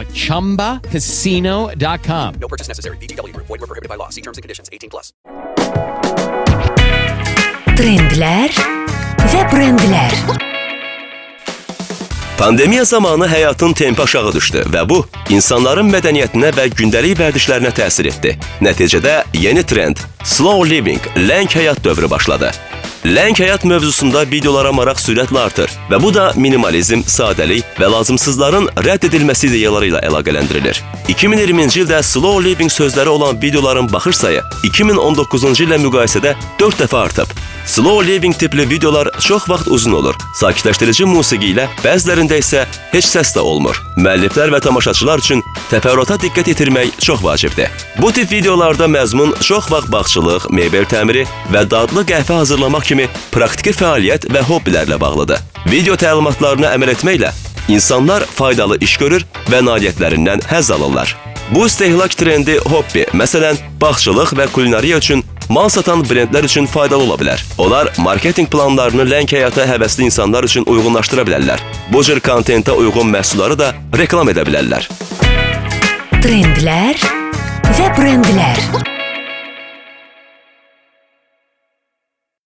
at ChumbaCasino.com. No purchase necessary. VGW Group. Void were prohibited by law. See terms and conditions. 18 plus. Trendler ve brendler. Pandemiya zamanı həyatın tempi aşağı düşdü və bu insanların mədəniyyətinə və gündəlik vərdişlərinə təsir etdi. Nəticədə yeni trend slow living, ləng həyat dövrü başladı. Ləng həyat mövzusunda videolara maraq sürətlə artır və bu da minimalizm, sadəlik və lazımsızların rədd edilməsi ideyaları ilə əlaqələndirilir. 2020-ci ildə slow living sözləri olan videoların baxış sayı 2019-cu illə müqayisədə 4 dəfə artıb. Slow living tipli videolar çox vaxt uzun olur. Sakitləşdirici musiqi ilə, bəzilərində isə heç səs də olmur. Müəlliflər və tamaşaçılar üçün təfərrüata diqqət yetirmək çox vacibdir. Bu tip videolarda məzmun çox vaxt bağçılıq, mebel təmiri və dadlı qəhvə hazırlamaq kimi praktiki fəaliyyət və hobbilərlə bağlıdır. Video təlimatlarına əməl etməklə insanlar faydalı iş görür və nailiyyətlərindən həzz alırlar. Bu istehlak trendi hobbi, məsələn, bağçılıq və kulinariya üçün mal satan brendlər üçün faydalı ola bilər. Onlar marketinq planlarını ləng həyata həvəsli insanlar üçün uyğunlaşdıra bilərlər. Bu cür kontentə uyğun məhsulları da reklam edə bilərlər. Trendler ve brendler.